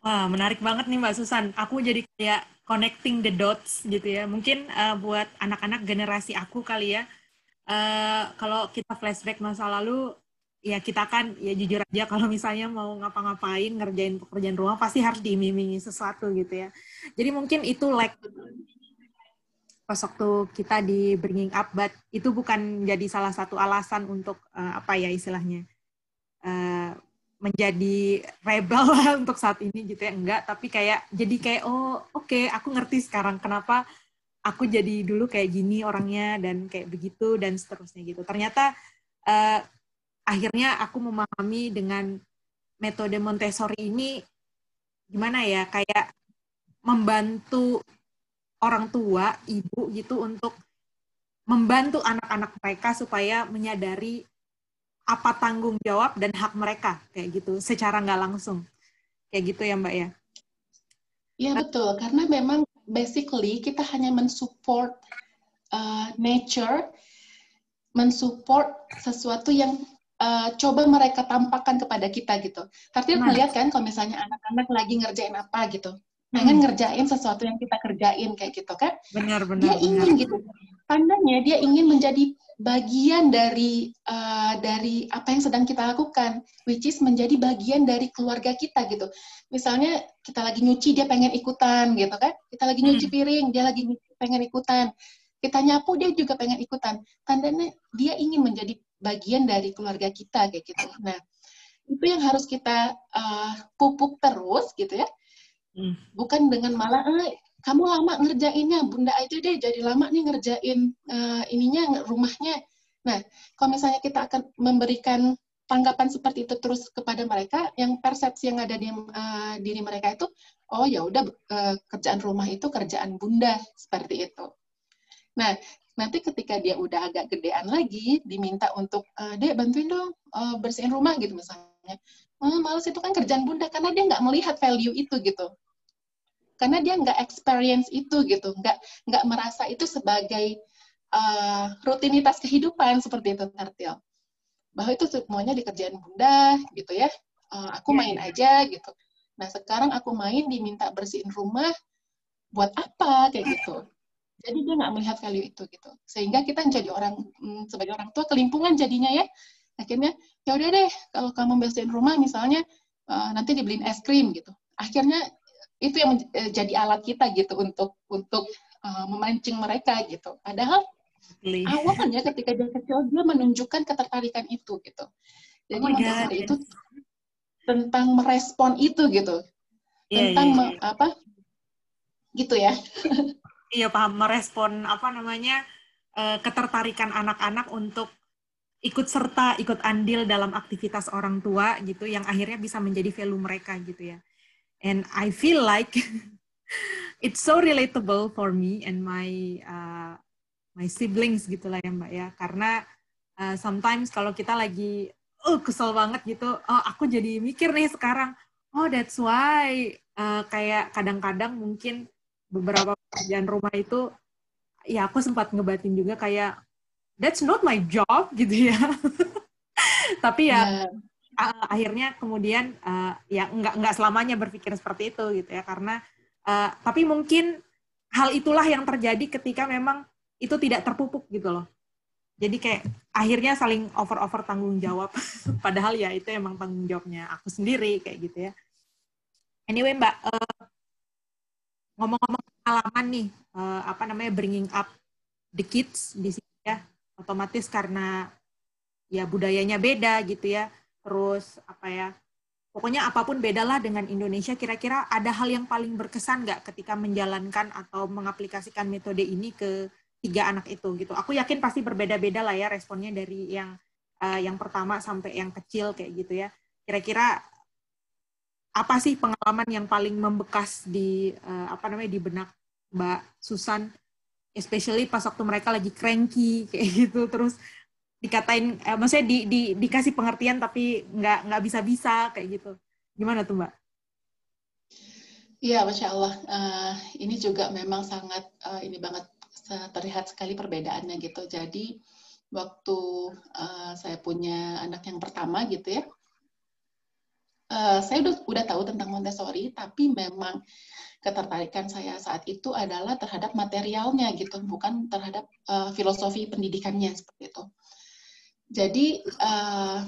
Wah, menarik banget nih Mbak Susan. Aku jadi kayak connecting the dots gitu ya. Mungkin uh, buat anak-anak generasi aku kali ya, uh, kalau kita flashback masa lalu, ya kita kan ya jujur aja kalau misalnya mau ngapa-ngapain ngerjain pekerjaan rumah pasti harus diiming sesuatu gitu ya. Jadi mungkin itu like pas waktu kita di bringing up but itu bukan jadi salah satu alasan untuk uh, apa ya istilahnya uh, menjadi rebel untuk saat ini gitu ya. Enggak tapi kayak jadi kayak oh oke okay, aku ngerti sekarang kenapa aku jadi dulu kayak gini orangnya dan kayak begitu dan seterusnya gitu. Ternyata uh, akhirnya aku memahami dengan metode Montessori ini gimana ya kayak membantu orang tua, ibu gitu untuk membantu anak-anak mereka supaya menyadari apa tanggung jawab dan hak mereka kayak gitu secara nggak langsung kayak gitu ya mbak ya Iya betul karena memang basically kita hanya mensupport uh, nature mensupport sesuatu yang uh, coba mereka tampakkan kepada kita gitu. Tapi nah. melihat kan kalau misalnya anak-anak lagi ngerjain apa gitu, pengen hmm. ngerjain sesuatu yang kita kerjain kayak gitu kan? Benar benar. Dia ingin benar. gitu tandanya dia ingin menjadi bagian dari uh, dari apa yang sedang kita lakukan, which is menjadi bagian dari keluarga kita gitu. Misalnya kita lagi nyuci dia pengen ikutan gitu kan? Kita lagi nyuci hmm. piring dia lagi pengen ikutan. Kita nyapu dia juga pengen ikutan. Tandanya dia ingin menjadi bagian dari keluarga kita kayak gitu. Nah itu yang harus kita uh, pupuk terus gitu ya. Hmm. Bukan dengan malah eh, kamu lama ngerjainnya, bunda aja deh jadi lama nih ngerjain uh, ininya rumahnya. Nah, kalau misalnya kita akan memberikan tanggapan seperti itu terus kepada mereka, yang persepsi yang ada di uh, diri mereka itu, oh ya udah uh, kerjaan rumah itu kerjaan bunda seperti itu. Nah, nanti ketika dia udah agak gedean lagi, diminta untuk, uh, dek bantuin dong uh, bersihin rumah gitu misalnya. Males itu kan kerjaan bunda karena dia nggak melihat value itu gitu karena dia nggak experience itu gitu, nggak nggak merasa itu sebagai uh, rutinitas kehidupan seperti itu Tartil. Bahwa itu semuanya dikerjain bunda gitu ya, uh, aku iya, main iya. aja gitu. Nah sekarang aku main diminta bersihin rumah, buat apa kayak gitu. Jadi dia nggak melihat value itu gitu. Sehingga kita jadi orang hmm, sebagai orang tua kelimpungan jadinya ya. Akhirnya ya udah deh kalau kamu bersihin rumah misalnya uh, nanti dibeliin es krim gitu. Akhirnya itu yang eh, jadi alat kita gitu untuk untuk uh, memancing mereka gitu. Padahal awalnya ketika dia kecil dia menunjukkan ketertarikan itu gitu. Jadi oh itu tentang merespon itu gitu. Yeah, tentang yeah, yeah. apa gitu ya. iya paham merespon apa namanya uh, ketertarikan anak-anak untuk ikut serta ikut andil dalam aktivitas orang tua gitu yang akhirnya bisa menjadi value mereka gitu ya and I feel like it's so relatable for me and my uh, my siblings gitulah ya mbak ya. Karena uh, sometimes kalau kita lagi uh, kesel banget gitu oh aku jadi mikir nih sekarang oh that's why uh, kayak kadang-kadang mungkin beberapa pekerjaan rumah itu ya aku sempat ngebatin juga kayak that's not my job gitu ya. Tapi ya yeah uh, akhirnya kemudian uh, ya nggak nggak selamanya berpikir seperti itu gitu ya. Karena uh, tapi mungkin hal itulah yang terjadi ketika memang itu tidak terpupuk gitu loh. Jadi kayak akhirnya saling over over tanggung jawab. Padahal ya itu emang tanggung jawabnya aku sendiri kayak gitu ya. Anyway mbak uh, ngomong-ngomong pengalaman nih uh, apa namanya bringing up the kids di sini ya otomatis karena ya budayanya beda gitu ya terus apa ya pokoknya apa pun bedalah dengan Indonesia kira-kira ada hal yang paling berkesan nggak ketika menjalankan atau mengaplikasikan metode ini ke tiga anak itu gitu? Aku yakin pasti berbeda-beda lah ya responnya dari yang uh, yang pertama sampai yang kecil kayak gitu ya. Kira-kira apa sih pengalaman yang paling membekas di uh, apa namanya di benak Mbak Susan? Especially pas waktu mereka lagi cranky kayak gitu. Terus dikatain eh, maksudnya di, di dikasih pengertian tapi nggak nggak bisa bisa kayak gitu gimana tuh mbak? Iya, masya Allah. Uh, ini juga memang sangat uh, ini banget terlihat sekali perbedaannya gitu. Jadi waktu uh, saya punya anak yang pertama gitu ya, uh, saya udah udah tahu tentang Montessori, tapi memang ketertarikan saya saat itu adalah terhadap materialnya gitu, bukan terhadap uh, filosofi pendidikannya seperti itu. Jadi uh,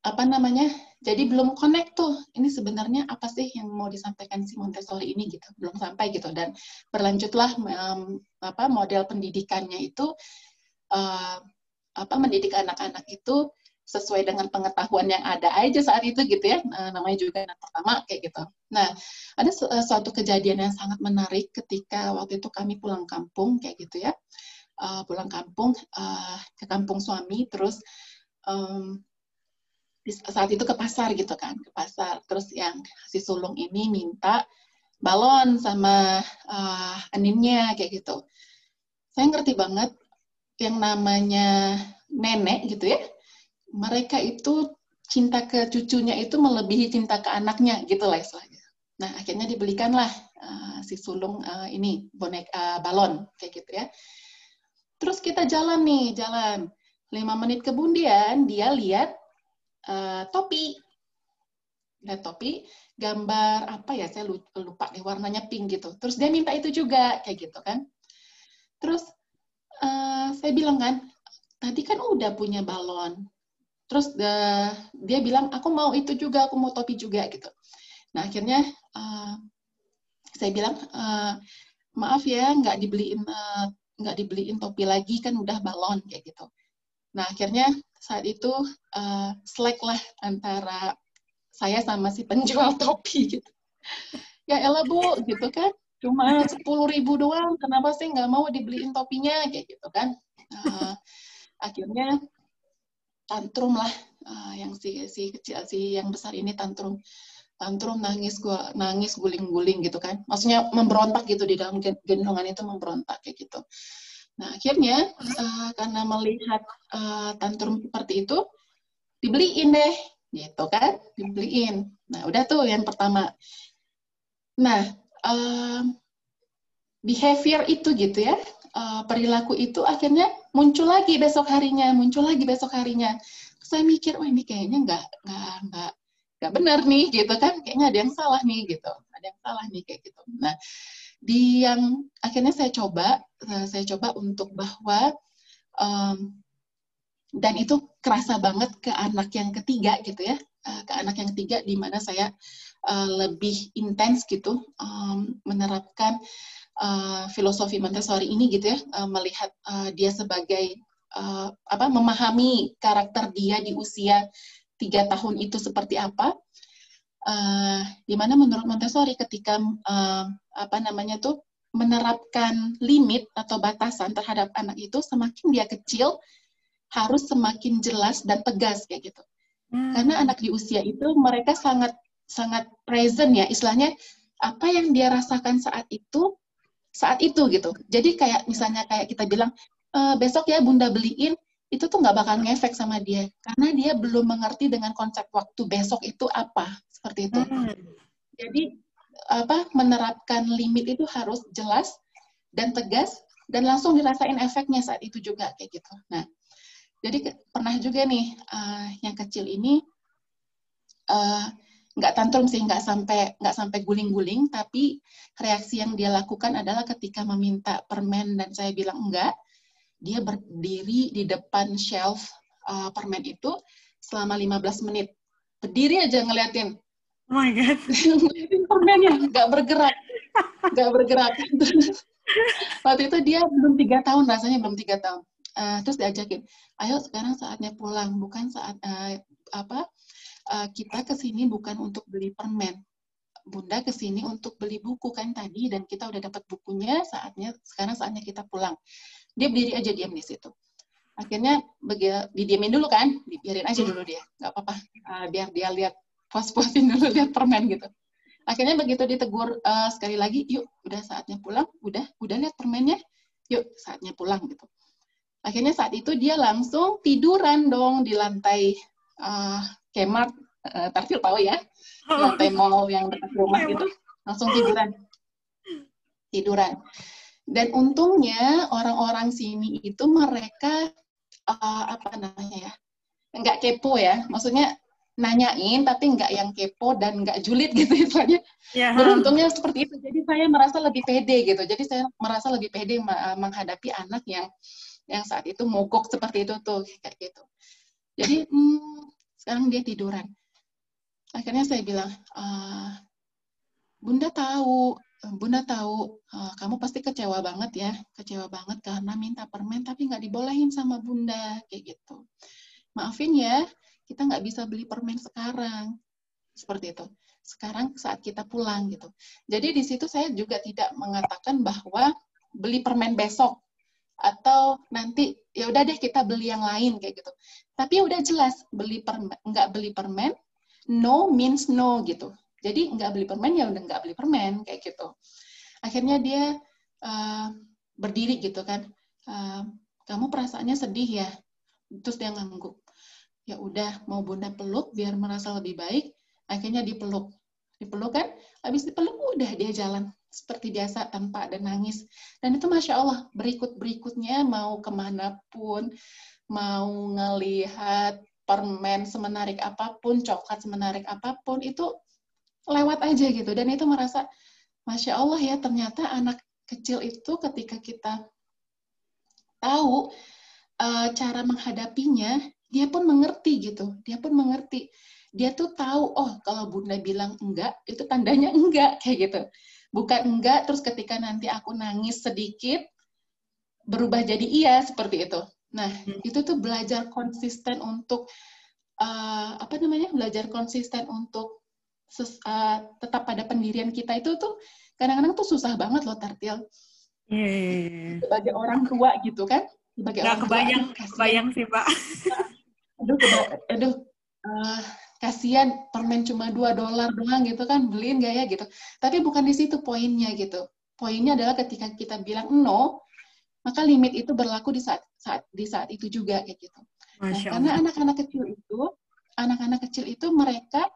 apa namanya? Jadi belum connect tuh. Ini sebenarnya apa sih yang mau disampaikan si Montessori ini gitu? Belum sampai gitu dan berlanjutlah um, apa model pendidikannya itu uh, apa mendidik anak-anak itu sesuai dengan pengetahuan yang ada aja saat itu gitu ya uh, namanya juga anak pertama kayak gitu. Nah ada su suatu kejadian yang sangat menarik ketika waktu itu kami pulang kampung kayak gitu ya uh, pulang kampung uh, ke kampung suami terus um, saat itu ke pasar gitu kan, ke pasar. Terus yang si sulung ini minta balon sama uh, aninnya kayak gitu. Saya ngerti banget yang namanya nenek gitu ya. Mereka itu cinta ke cucunya itu melebihi cinta ke anaknya gitu lah istilahnya. Nah akhirnya dibelikanlah uh, si sulung uh, ini bonek uh, balon kayak gitu ya. Terus kita jalan nih jalan. Lima menit kemudian dia lihat uh, topi. Lihat topi, gambar apa ya, saya lupa deh warnanya pink gitu. Terus dia minta itu juga, kayak gitu kan. Terus uh, saya bilang kan, tadi kan udah punya balon. Terus uh, dia bilang, aku mau itu juga, aku mau topi juga gitu. Nah akhirnya uh, saya bilang, uh, maaf ya, nggak dibeliin uh, nggak dibeliin topi lagi kan udah balon kayak gitu. Nah akhirnya saat itu uh, slack lah antara saya sama si penjual topi gitu. Ya elah bu, gitu kan. Cuma sepuluh ribu doang, kenapa sih nggak mau dibeliin topinya kayak gitu kan. Uh, akhirnya tantrum lah uh, yang si si kecil si yang besar ini tantrum tantrum nangis gua nangis guling-guling gitu kan maksudnya memberontak gitu di dalam gendongan itu memberontak kayak gitu Nah, akhirnya uh, karena melihat uh, tantrum seperti itu, dibeliin deh, gitu kan? Dibeliin. Nah, udah tuh yang pertama. Nah, uh, behavior itu gitu ya, uh, perilaku itu akhirnya muncul lagi besok harinya, muncul lagi besok harinya. Saya mikir, wah ini kayaknya nggak nggak nggak nggak benar nih, gitu kan? Kayaknya ada yang salah nih, gitu. Ada yang salah nih kayak gitu. Nah, di yang akhirnya saya coba eh, saya coba untuk bahwa um, dan itu kerasa banget ke anak yang ketiga gitu ya uh, ke anak yang ketiga di mana saya uh, lebih intens gitu um, menerapkan uh, filosofi Montessori ini gitu ya uh, melihat uh, dia sebagai uh, apa memahami karakter dia di usia tiga tahun itu seperti apa uh, di mana menurut Montessori ketika uh, apa namanya tuh menerapkan limit atau batasan terhadap anak itu semakin dia kecil harus semakin jelas dan tegas kayak gitu. Hmm. Karena anak di usia itu mereka sangat sangat present ya istilahnya apa yang dia rasakan saat itu saat itu gitu. Jadi kayak misalnya kayak kita bilang e, besok ya bunda beliin itu tuh nggak bakal ngefek sama dia karena dia belum mengerti dengan konsep waktu besok itu apa seperti itu. Hmm. Jadi apa menerapkan limit itu harus jelas dan tegas dan langsung dirasain efeknya saat itu juga kayak gitu. Nah, jadi pernah juga nih uh, yang kecil ini uh, nggak tantrum sih nggak sampai nggak sampai guling-guling tapi reaksi yang dia lakukan adalah ketika meminta permen dan saya bilang enggak dia berdiri di depan shelf uh, permen itu selama 15 menit. Berdiri aja ngeliatin. Oh my God. ngeliatin permennya, nggak bergerak. Nggak bergerak. Waktu itu dia belum tiga tahun, rasanya belum tiga tahun. Uh, terus diajakin, ayo sekarang saatnya pulang, bukan saat uh, apa uh, kita ke sini bukan untuk beli permen, Bunda ke sini untuk beli buku kan tadi dan kita udah dapat bukunya saatnya sekarang saatnya kita pulang dia berdiri aja diam di situ. Akhirnya didiamin dulu kan dibiarin aja dulu dia. Nggak apa-apa. Uh, biar dia lihat puas-puasin dulu lihat permen gitu. Akhirnya begitu ditegur uh, sekali lagi yuk udah saatnya pulang udah udah lihat permennya yuk saatnya pulang gitu. Akhirnya saat itu dia langsung tiduran dong di lantai uh, Kmart uh, Tarfil tahu ya? Lantai mall yang dekat rumah itu langsung tiduran. Tiduran dan untungnya orang-orang sini itu mereka uh, apa namanya ya, nggak kepo ya. Maksudnya nanyain tapi nggak yang kepo dan nggak julid gitu istilahnya. Yeah. Beruntungnya seperti itu. Jadi saya merasa lebih pede gitu. Jadi saya merasa lebih pede menghadapi anak yang yang saat itu mogok seperti itu tuh kayak gitu. Jadi hmm, sekarang dia tiduran. Akhirnya saya bilang, uh, Bunda tahu Bunda tahu uh, kamu pasti kecewa banget ya, kecewa banget karena minta permen tapi nggak dibolehin sama Bunda kayak gitu. Maafin ya, kita nggak bisa beli permen sekarang seperti itu. Sekarang saat kita pulang gitu. Jadi di situ saya juga tidak mengatakan bahwa beli permen besok atau nanti ya udah deh kita beli yang lain kayak gitu. Tapi udah jelas beli permen, nggak beli permen, no means no gitu. Jadi nggak beli permen ya udah nggak beli permen kayak gitu. Akhirnya dia uh, berdiri gitu kan. Uh, kamu perasaannya sedih ya. Terus dia ngangguk. Ya udah mau bunda peluk biar merasa lebih baik. Akhirnya dipeluk. Dipeluk kan, habis dipeluk udah dia jalan seperti biasa tanpa ada nangis. Dan itu Masya Allah, berikut-berikutnya mau ke mana pun, mau ngelihat permen semenarik apa pun, coklat semenarik apa pun, itu lewat aja gitu. Dan itu merasa, Masya Allah ya, ternyata anak kecil itu ketika kita tahu uh, cara menghadapinya, dia pun mengerti gitu. Dia pun mengerti dia tuh tahu oh kalau bunda bilang enggak itu tandanya enggak kayak gitu bukan enggak terus ketika nanti aku nangis sedikit berubah jadi iya seperti itu nah hmm. itu tuh belajar konsisten untuk uh, apa namanya belajar konsisten untuk ses, uh, tetap pada pendirian kita itu tuh kadang-kadang tuh susah banget loh tartil. Yeah. sebagai orang tua gitu kan? Sebagai Nggak orang kebayang tua, kebayang sih pak. Aduh aduh uh, kasihan permen cuma 2 dolar doang gitu kan? Beliin gak ya gitu. Tapi bukan di situ poinnya gitu. Poinnya adalah ketika kita bilang no maka limit itu berlaku di saat saat di saat itu juga kayak gitu. Nah, karena anak-anak kecil itu anak-anak kecil itu mereka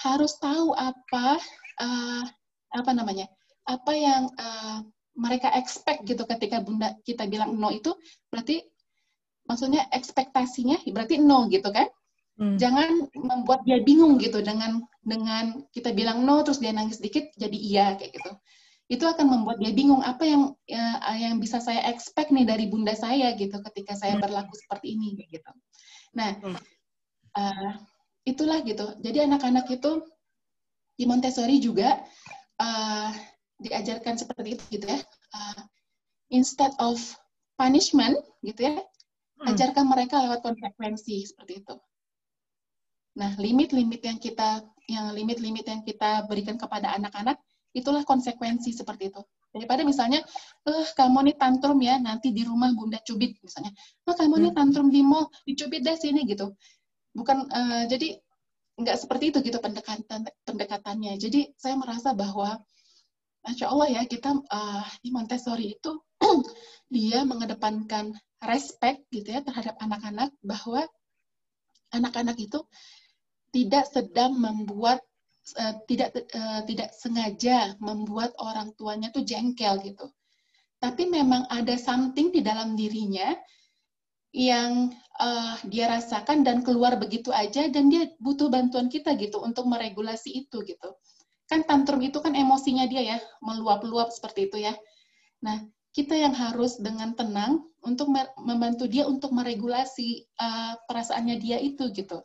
harus tahu apa uh, apa namanya apa yang uh, mereka expect gitu ketika bunda kita bilang no itu berarti maksudnya ekspektasinya berarti no gitu kan Hmm. Jangan membuat dia bingung gitu dengan dengan kita bilang no terus dia nangis sedikit jadi iya kayak gitu. Itu akan membuat dia bingung apa yang ya, yang bisa saya expect nih dari bunda saya gitu ketika saya hmm. berlaku seperti ini kayak gitu. Nah, uh, itulah gitu. Jadi anak-anak itu di Montessori juga uh, diajarkan seperti itu gitu ya. Uh, instead of punishment gitu ya, hmm. ajarkan mereka lewat konsekuensi seperti itu. Nah, limit-limit yang kita yang limit-limit yang kita berikan kepada anak-anak itulah konsekuensi seperti itu. Daripada misalnya, eh kamu nih tantrum ya, nanti di rumah bunda cubit misalnya. Oh kamu nih hmm. tantrum di mall, dicubit deh sini gitu. Bukan uh, jadi nggak seperti itu gitu pendekatan pendekatannya. Jadi saya merasa bahwa Masya Allah ya kita uh, di Montessori itu dia mengedepankan respect gitu ya terhadap anak-anak bahwa anak-anak itu tidak sedang membuat uh, tidak uh, tidak sengaja membuat orang tuanya tuh jengkel gitu. Tapi memang ada something di dalam dirinya yang uh, dia rasakan dan keluar begitu aja dan dia butuh bantuan kita gitu untuk meregulasi itu gitu. Kan tantrum itu kan emosinya dia ya, meluap-luap seperti itu ya. Nah, kita yang harus dengan tenang untuk membantu dia untuk meregulasi uh, perasaannya dia itu gitu.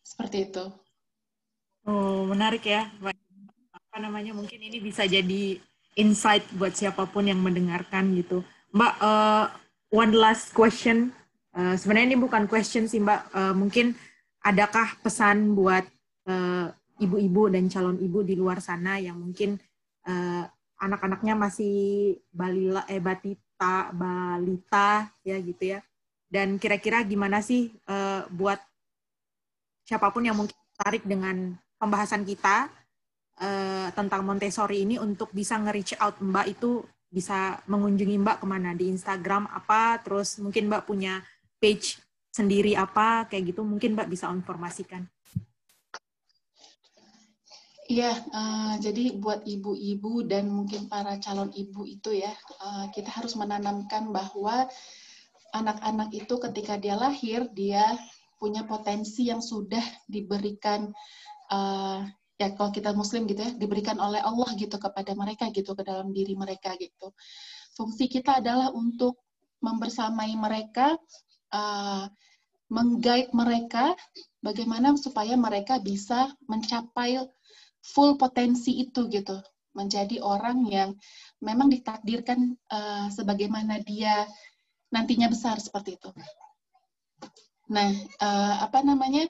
Seperti itu. Oh, menarik ya. Apa namanya? Mungkin ini bisa jadi insight buat siapa pun yang mendengarkan gitu. Mbak, uh, one last question. Uh, sebenarnya ini bukan question sih, Mbak. Uh, mungkin adakah pesan buat ibu-ibu uh, dan calon ibu di luar sana yang mungkin uh, anak-anaknya masih balila eh batita balita ya gitu ya dan kira-kira gimana sih uh, buat siapa pun yang mungkin tertarik dengan pembahasan kita uh, tentang Montessori ini untuk bisa nge-reach out Mbak itu bisa mengunjungi Mbak ke mana? Di Instagram apa, terus mungkin Mbak punya page sendiri apa? Kayak gitu, mungkin Mbak bisa informasikan. Iya, uh, jadi buat ibu-ibu dan mungkin para calon ibu itu ya, uh, kita harus menanamkan bahwa anak-anak itu ketika dia lahir, dia punya potensi yang sudah diberikan uh, ya kalau kita muslim gitu ya diberikan oleh Allah gitu kepada mereka gitu ke dalam diri mereka gitu fungsi kita adalah untuk membersamai mereka uh, menggait mereka bagaimana supaya mereka bisa mencapai full potensi itu gitu menjadi orang yang memang ditakdirkan uh, sebagaimana dia nantinya besar seperti itu. Nah, uh, apa namanya?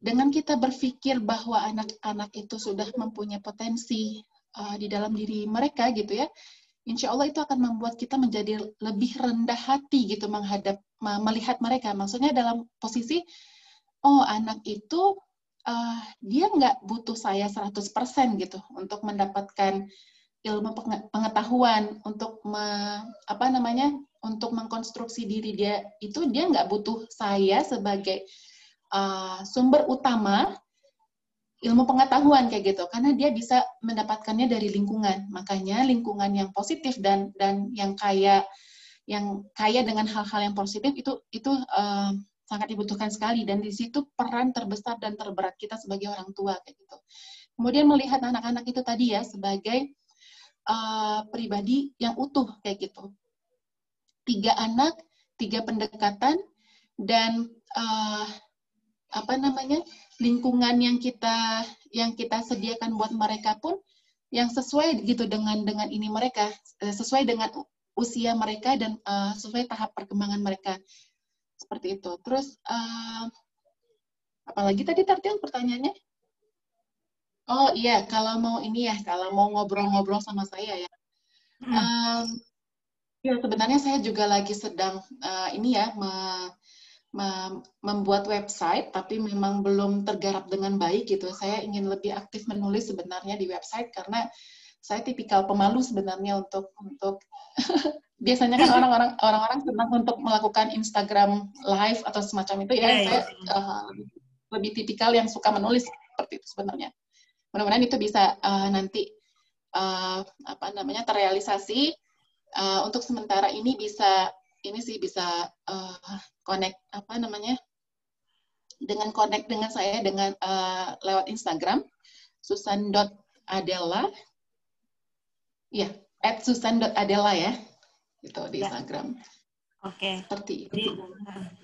Dengan kita berpikir bahwa anak-anak itu sudah mempunyai potensi uh, di dalam diri mereka gitu ya, insya Allah itu akan membuat kita menjadi lebih rendah hati gitu menghadap melihat mereka. Maksudnya dalam posisi oh anak itu uh, dia nggak butuh saya 100% gitu untuk mendapatkan ilmu pengetahuan untuk me, apa namanya untuk mengkonstruksi diri dia itu dia nggak butuh saya sebagai uh, sumber utama ilmu pengetahuan kayak gitu. Karena dia bisa mendapatkannya dari lingkungan. Makanya lingkungan yang positif dan dan yang kaya yang kaya dengan hal-hal yang positif itu itu uh, sangat dibutuhkan sekali. Dan di situ peran terbesar dan terberat kita sebagai orang tua kayak gitu. Kemudian melihat anak-anak itu tadi ya sebagai uh, pribadi yang utuh kayak gitu. Tiga anak tiga pendekatan dan uh, apa namanya lingkungan yang kita yang kita sediakan buat mereka pun yang sesuai gitu dengan dengan ini mereka eh, sesuai dengan usia mereka dan uh, sesuai tahap perkembangan mereka. Seperti itu. Terus uh, apalagi tadi Tartil pertanyaannya? Oh iya kalau mau ini ya kalau mau ngobrol-ngobrol sama saya ya. Hmm. um, ya sebenarnya saya juga lagi sedang uh, ini ya me, membuat website tapi memang belum tergarap dengan baik gitu. Saya ingin lebih aktif menulis sebenarnya di website karena saya tipikal pemalu sebenarnya untuk untuk biasanya kan orang-orang orang-orang senang untuk melakukan Instagram live atau semacam itu ya. Yeah, saya Uh, lebih tipikal yang suka menulis seperti itu sebenarnya. Mudah-mudahan itu bisa uh, nanti uh, apa namanya terrealisasi. Uh, untuk sementara ini bisa ini sih bisa uh, connect apa namanya dengan connect dengan saya dengan uh, lewat Instagram susan.adela ya at susan.adela ya itu di ya. Instagram Oke. Seperti jadi,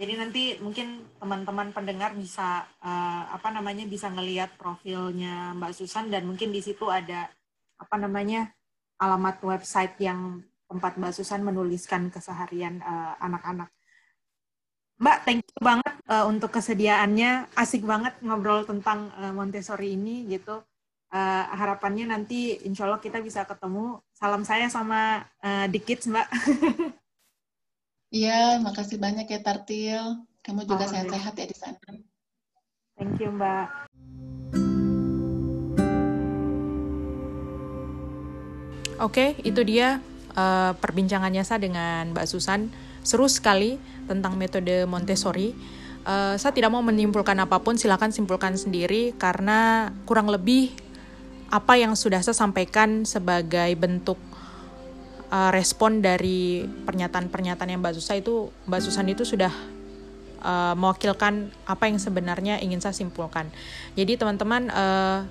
jadi nanti mungkin teman-teman pendengar bisa uh, apa namanya bisa ngelihat profilnya Mbak Susan dan mungkin di situ ada apa namanya alamat website yang tempat Mbak Susan menuliskan keseharian eh, anak-anak. Uh, Mbak, thank you banget uh, untuk kesediaannya. Asik banget ngobrol tentang uh, Montessori ini gitu. Uh, harapannya nanti insya Allah kita bisa ketemu. Salam saya sama uh, The Kids, Mbak. Iya, makasih banyak ya Tartil. Kamu juga sehat-sehat ya di sana. Thank you, Mbak. Oke, okay, itu dia uh, perbincangannya saya dengan Mbak Susan seru sekali tentang metode Montessori. Uh, saya tidak mau menyimpulkan apa pun, silakan simpulkan sendiri karena kurang lebih apa yang sudah saya sampaikan sebagai bentuk uh, respon dari pernyataan-pernyataan yang Mbak Susan itu Mbak Susan itu sudah mewakilkan apa yang sebenarnya ingin saya simpulkan. Jadi teman-teman, uh,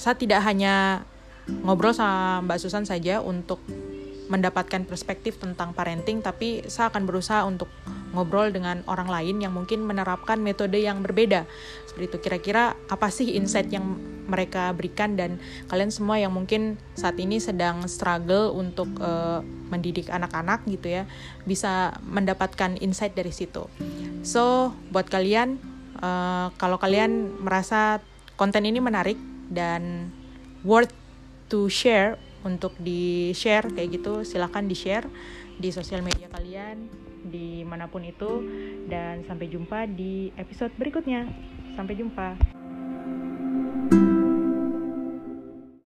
saya tidak hanya ngobrol sama Mbak Susan saja untuk mendapatkan perspektif tentang parenting, tapi saya akan berusaha untuk ngobrol dengan orang lain yang mungkin menerapkan metode yang berbeda. Seperti itu kira-kira apa sih insight yang mereka berikan dan kalian semua yang mungkin saat ini sedang struggle untuk uh, mendidik anak-anak gitu ya, bisa mendapatkan insight dari situ. So, buat kalian uh, kalau kalian merasa konten ini menarik dan worth to share untuk di share kayak gitu silahkan di share di sosial media kalian di mana pun itu. Dan sampai jumpa di episode berikutnya. Sampai jumpa